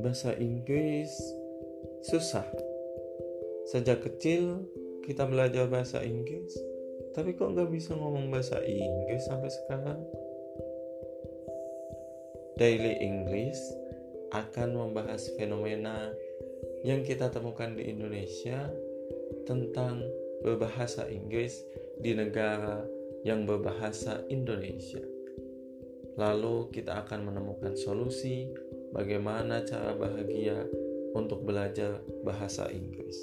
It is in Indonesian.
bahasa Inggris susah. Sejak kecil kita belajar bahasa Inggris, tapi kok nggak bisa ngomong bahasa Inggris sampai sekarang? Daily English akan membahas fenomena yang kita temukan di Indonesia tentang berbahasa Inggris di negara yang berbahasa Indonesia. Lalu kita akan menemukan solusi bagaimana cara bahagia untuk belajar bahasa Inggris.